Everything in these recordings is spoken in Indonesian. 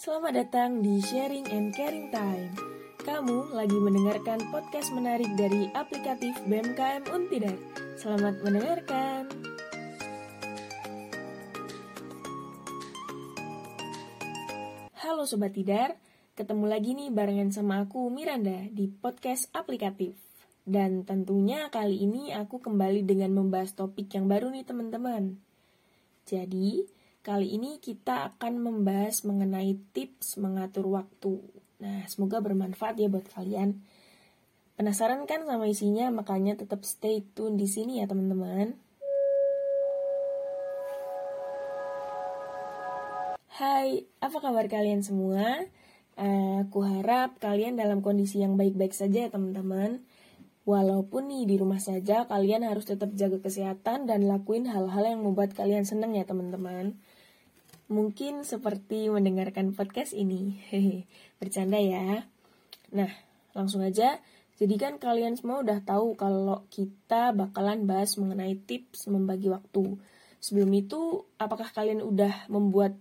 Selamat datang di Sharing and Caring Time. Kamu lagi mendengarkan podcast menarik dari aplikatif BMKM Untidar. Selamat mendengarkan. Halo Sobat Tidar, ketemu lagi nih barengan sama aku Miranda di podcast aplikatif. Dan tentunya kali ini aku kembali dengan membahas topik yang baru nih teman-teman. Jadi, kali ini kita akan membahas mengenai tips mengatur waktu. Nah, semoga bermanfaat ya buat kalian. Penasaran kan sama isinya? Makanya tetap stay tune di sini ya teman-teman. Hai, apa kabar kalian semua? Aku harap kalian dalam kondisi yang baik-baik saja ya teman-teman. Walaupun nih di rumah saja, kalian harus tetap jaga kesehatan dan lakuin hal-hal yang membuat kalian senang ya teman-teman. Mungkin seperti mendengarkan podcast ini. Bercanda ya. Nah, langsung aja. Jadi kan kalian semua udah tahu kalau kita bakalan bahas mengenai tips membagi waktu. Sebelum itu, apakah kalian udah membuat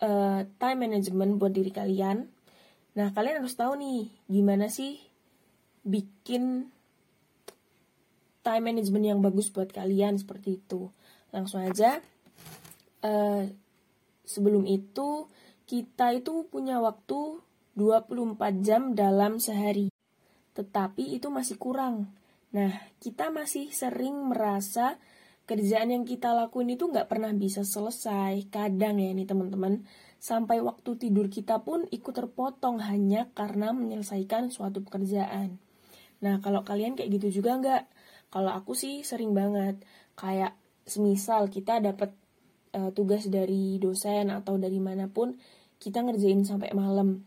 uh, time management buat diri kalian? Nah, kalian harus tahu nih, gimana sih bikin time management yang bagus buat kalian seperti itu. Langsung aja. Uh, sebelum itu kita itu punya waktu 24 jam dalam sehari. Tetapi itu masih kurang. Nah, kita masih sering merasa kerjaan yang kita lakuin itu nggak pernah bisa selesai. Kadang ya nih teman-teman, sampai waktu tidur kita pun ikut terpotong hanya karena menyelesaikan suatu pekerjaan. Nah, kalau kalian kayak gitu juga nggak? Kalau aku sih sering banget. Kayak semisal kita dapat uh, tugas dari dosen atau dari mana pun, kita ngerjain sampai malam.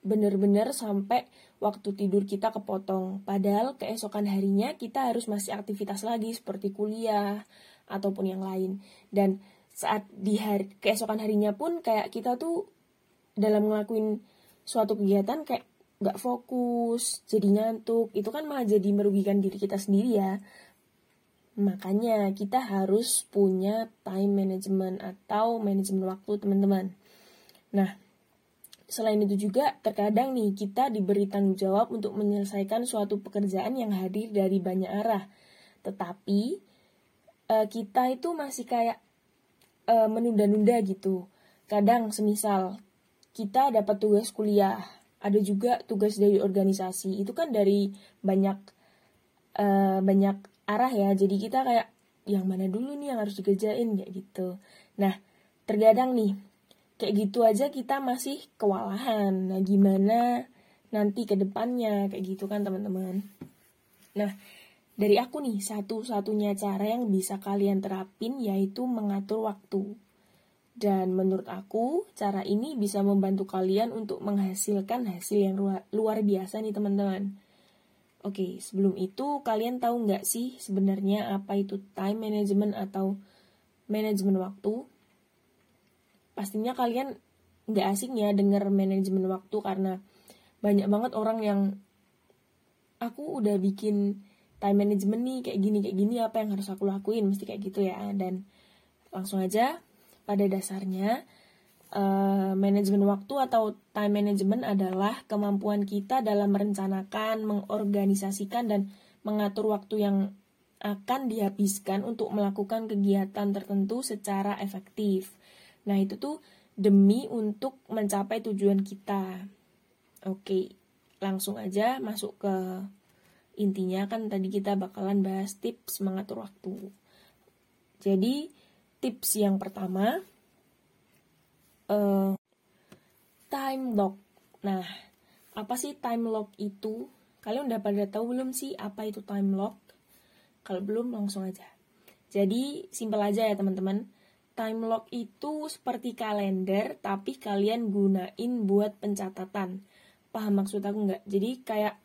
Bener-bener sampai waktu tidur kita kepotong. Padahal keesokan harinya kita harus masih aktivitas lagi seperti kuliah ataupun yang lain. Dan saat di hari keesokan harinya pun kayak kita tuh dalam ngelakuin suatu kegiatan kayak nggak fokus, jadi ngantuk, itu kan malah jadi merugikan diri kita sendiri ya. Makanya kita harus punya time management atau manajemen waktu teman-teman. Nah, selain itu juga terkadang nih kita diberi tanggung jawab untuk menyelesaikan suatu pekerjaan yang hadir dari banyak arah. Tetapi uh, kita itu masih kayak uh, menunda-nunda gitu. Kadang semisal kita dapat tugas kuliah, ada juga tugas dari organisasi itu kan dari banyak uh, banyak arah ya. Jadi kita kayak yang mana dulu nih yang harus dikerjain kayak gitu. Nah terkadang nih kayak gitu aja kita masih kewalahan. Nah gimana nanti ke depannya? Kayak gitu kan teman-teman. Nah dari aku nih satu-satunya cara yang bisa kalian terapin yaitu mengatur waktu. Dan menurut aku, cara ini bisa membantu kalian untuk menghasilkan hasil yang luar biasa nih teman-teman. Oke, sebelum itu kalian tahu nggak sih sebenarnya apa itu time management atau manajemen waktu? Pastinya kalian nggak asing ya dengar manajemen waktu karena banyak banget orang yang aku udah bikin time management nih kayak gini kayak gini apa yang harus aku lakuin mesti kayak gitu ya dan langsung aja pada dasarnya, uh, manajemen waktu atau time management adalah kemampuan kita dalam merencanakan, mengorganisasikan, dan mengatur waktu yang akan dihabiskan untuk melakukan kegiatan tertentu secara efektif. Nah, itu tuh demi untuk mencapai tujuan kita. Oke, langsung aja masuk ke intinya kan tadi kita bakalan bahas tips mengatur waktu. Jadi, tips yang pertama uh, time lock. Nah, apa sih time lock itu? Kalian udah pada tahu belum sih apa itu time lock? Kalau belum langsung aja. Jadi simpel aja ya teman-teman. Time lock itu seperti kalender tapi kalian gunain buat pencatatan. Paham maksud aku nggak? Jadi kayak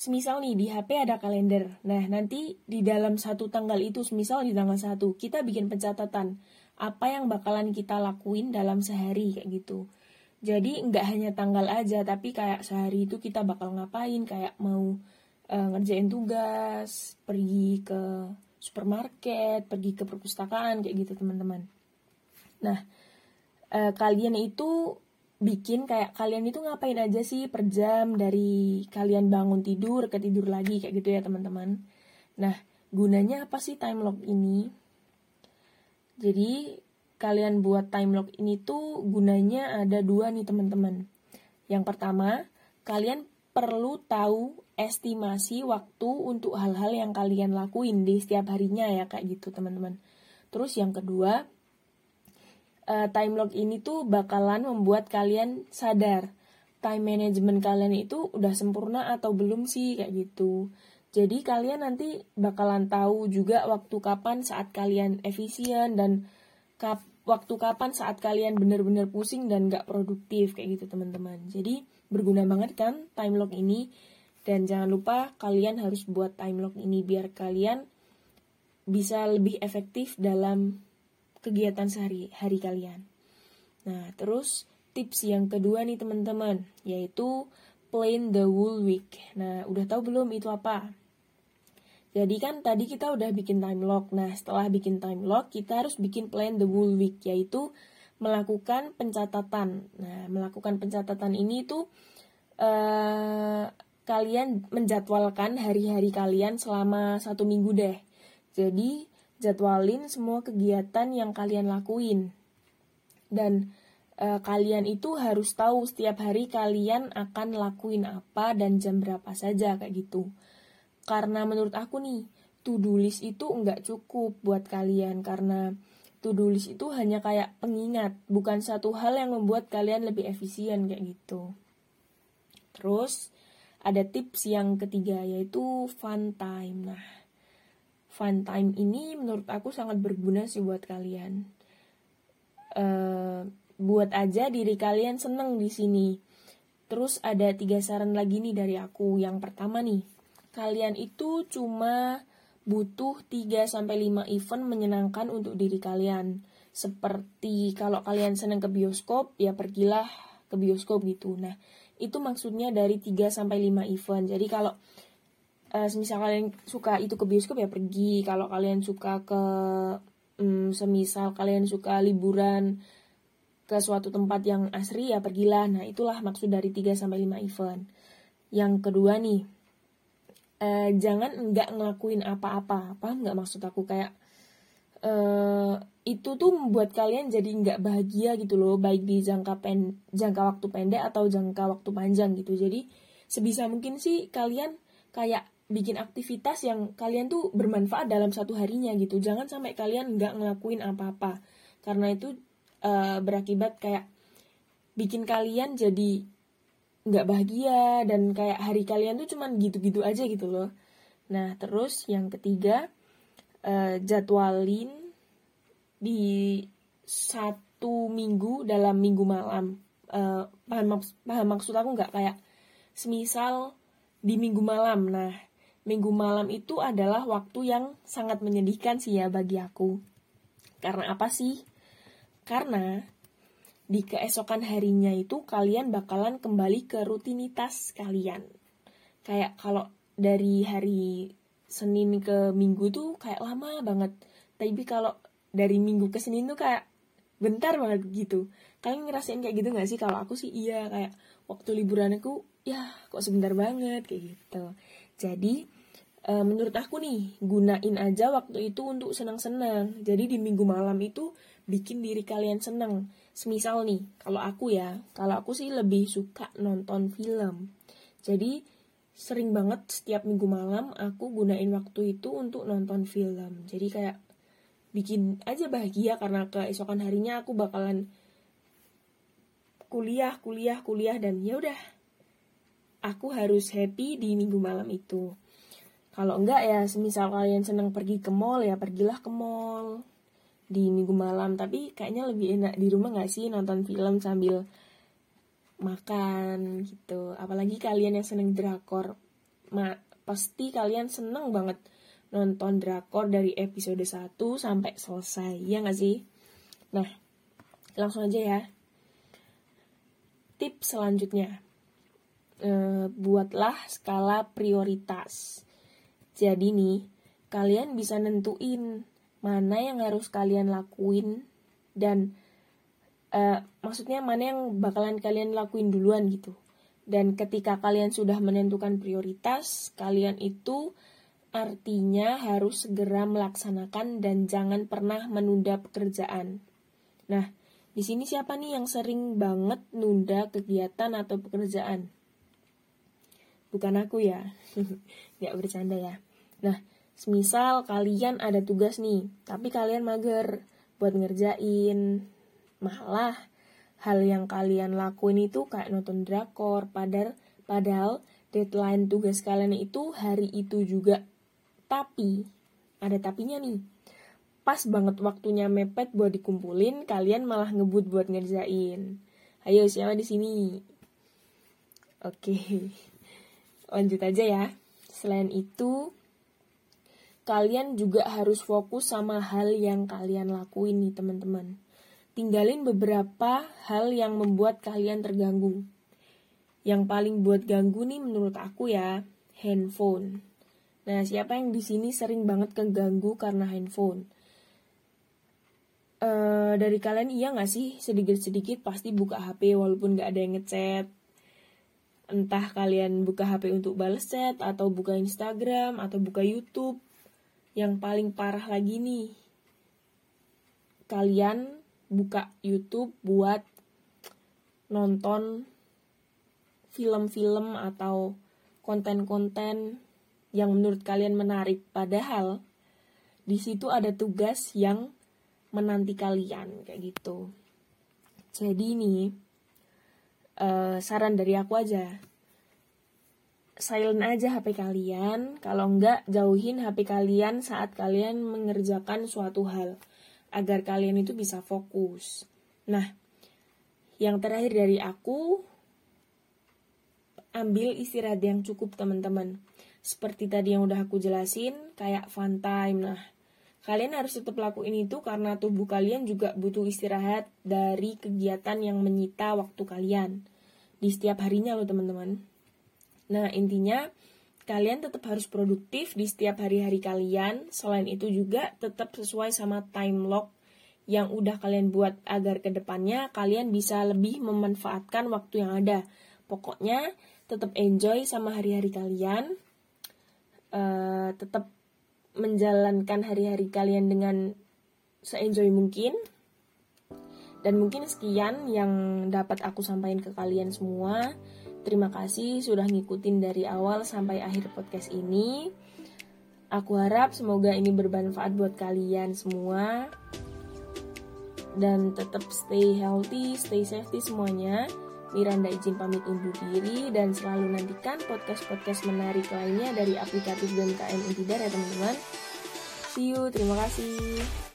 semisal nih di HP ada kalender. Nah, nanti di dalam satu tanggal itu, semisal di tanggal satu, kita bikin pencatatan apa yang bakalan kita lakuin dalam sehari kayak gitu. Jadi nggak hanya tanggal aja, tapi kayak sehari itu kita bakal ngapain, kayak mau uh, ngerjain tugas, pergi ke supermarket, pergi ke perpustakaan kayak gitu teman-teman. Nah, uh, kalian itu bikin kayak kalian itu ngapain aja sih per jam dari kalian bangun tidur ke tidur lagi kayak gitu ya teman-teman. Nah, gunanya apa sih time lock ini? Jadi kalian buat time lock ini tuh gunanya ada dua nih teman-teman. Yang pertama, kalian perlu tahu estimasi waktu untuk hal-hal yang kalian lakuin di setiap harinya ya kayak gitu teman-teman. Terus yang kedua, uh, time lock ini tuh bakalan membuat kalian sadar time management kalian itu udah sempurna atau belum sih kayak gitu. Jadi kalian nanti bakalan tahu juga waktu kapan saat kalian efisien dan kap waktu kapan saat kalian bener-bener pusing dan gak produktif kayak gitu teman-teman. Jadi berguna banget kan time lock ini dan jangan lupa kalian harus buat time lock ini biar kalian bisa lebih efektif dalam kegiatan sehari-hari kalian. Nah, terus tips yang kedua nih teman-teman, yaitu plain the whole week. Nah, udah tahu belum itu apa? Jadi kan tadi kita udah bikin time lock. Nah, setelah bikin time lock, kita harus bikin plan the whole week, yaitu melakukan pencatatan. Nah, melakukan pencatatan ini tuh uh, kalian menjadwalkan hari-hari kalian selama satu minggu deh. Jadi, jadwalin semua kegiatan yang kalian lakuin. Dan e, kalian itu harus tahu setiap hari kalian akan lakuin apa dan jam berapa saja kayak gitu. Karena menurut aku nih, to-do list itu enggak cukup buat kalian karena to-do list itu hanya kayak pengingat, bukan satu hal yang membuat kalian lebih efisien kayak gitu. Terus ada tips yang ketiga yaitu fun time. Nah, fun time ini menurut aku sangat berguna sih buat kalian. Uh, buat aja diri kalian seneng di sini. Terus ada tiga saran lagi nih dari aku. Yang pertama nih, kalian itu cuma butuh 3 sampai 5 event menyenangkan untuk diri kalian. Seperti kalau kalian seneng ke bioskop, ya pergilah ke bioskop gitu. Nah, itu maksudnya dari 3 sampai 5 event. Jadi kalau uh, semisal kalian suka itu ke bioskop ya pergi kalau kalian suka ke um, semisal kalian suka liburan ke suatu tempat yang asri ya pergilah nah itulah maksud dari 3 sampai 5 event yang kedua nih uh, jangan enggak ngelakuin apa-apa. Paham nggak maksud aku? Kayak uh, itu tuh membuat kalian jadi nggak bahagia gitu loh. Baik di jangka pen jangka waktu pendek atau jangka waktu panjang gitu. Jadi sebisa mungkin sih kalian kayak bikin aktivitas yang kalian tuh bermanfaat dalam satu harinya gitu. Jangan sampai kalian nggak ngelakuin apa-apa. Karena itu uh, berakibat kayak bikin kalian jadi nggak bahagia dan kayak hari kalian tuh cuman gitu-gitu aja gitu loh nah terus yang ketiga uh, jadwalin di satu minggu dalam minggu malam uh, paham, paham maksud aku nggak kayak semisal di minggu malam nah minggu malam itu adalah waktu yang sangat menyedihkan sih ya bagi aku. Karena apa sih? Karena di keesokan harinya itu kalian bakalan kembali ke rutinitas kalian. Kayak kalau dari hari Senin ke Minggu tuh kayak lama banget. Tapi kalau dari Minggu ke Senin tuh kayak bentar banget gitu. Kalian ngerasain kayak gitu gak sih? Kalau aku sih iya kayak waktu liburan aku ya kok sebentar banget kayak gitu. Jadi e, menurut aku nih gunain aja waktu itu untuk senang-senang. Jadi di minggu malam itu bikin diri kalian senang. Semisal nih, kalau aku ya, kalau aku sih lebih suka nonton film. Jadi sering banget setiap minggu malam aku gunain waktu itu untuk nonton film. Jadi kayak bikin aja bahagia karena keesokan harinya aku bakalan kuliah, kuliah, kuliah dan ya udah aku harus happy di minggu malam itu. Kalau enggak ya, semisal kalian senang pergi ke mall ya pergilah ke mall di minggu malam. Tapi kayaknya lebih enak di rumah nggak sih nonton film sambil makan gitu. Apalagi kalian yang seneng drakor, ma pasti kalian seneng banget nonton drakor dari episode 1 sampai selesai, ya nggak sih? Nah, langsung aja ya. Tips selanjutnya e, buatlah skala prioritas. Jadi nih, kalian bisa nentuin mana yang harus kalian lakuin dan uh, maksudnya mana yang bakalan kalian lakuin duluan gitu. Dan ketika kalian sudah menentukan prioritas kalian itu artinya harus segera melaksanakan dan jangan pernah menunda pekerjaan. Nah di sini siapa nih yang sering banget nunda kegiatan atau pekerjaan? Bukan aku ya. Nggak bercanda ya. Nah semisal kalian ada tugas nih tapi kalian mager buat ngerjain. Malah hal yang kalian lakuin itu kayak nonton drakor padahal padahal deadline tugas kalian itu hari itu juga. Tapi ada tapinya nih. Pas banget waktunya mepet buat dikumpulin kalian malah ngebut buat ngerjain. Ayo siapa di sini? Oke lanjut aja ya. Selain itu kalian juga harus fokus sama hal yang kalian lakuin nih teman-teman. Tinggalin beberapa hal yang membuat kalian terganggu. Yang paling buat ganggu nih menurut aku ya, handphone. Nah, siapa yang di sini sering banget keganggu karena handphone? Uh, dari kalian iya gak sih sedikit-sedikit pasti buka HP walaupun gak ada yang ngechat entah kalian buka HP untuk balas chat atau buka Instagram atau buka YouTube yang paling parah lagi nih, kalian buka YouTube buat nonton film-film atau konten-konten yang menurut kalian menarik. Padahal di situ ada tugas yang menanti kalian kayak gitu. Jadi ini uh, saran dari aku aja silent aja HP kalian. Kalau enggak, jauhin HP kalian saat kalian mengerjakan suatu hal. Agar kalian itu bisa fokus. Nah, yang terakhir dari aku, ambil istirahat yang cukup teman-teman. Seperti tadi yang udah aku jelasin, kayak fun time. Nah, kalian harus tetap lakuin itu karena tubuh kalian juga butuh istirahat dari kegiatan yang menyita waktu kalian. Di setiap harinya loh teman-teman. Nah, intinya kalian tetap harus produktif di setiap hari-hari kalian. Selain itu juga tetap sesuai sama time lock yang udah kalian buat agar ke depannya kalian bisa lebih memanfaatkan waktu yang ada. Pokoknya tetap enjoy sama hari-hari kalian. Uh, tetap menjalankan hari-hari kalian dengan seenjoy mungkin. Dan mungkin sekian yang dapat aku sampaikan ke kalian semua. Terima kasih sudah ngikutin dari awal sampai akhir podcast ini. Aku harap semoga ini bermanfaat buat kalian semua. Dan tetap stay healthy, stay safety semuanya. Miranda izin pamit undur diri dan selalu nantikan podcast-podcast menarik lainnya dari aplikatif BMKM Intidar ya teman-teman. See you, terima kasih.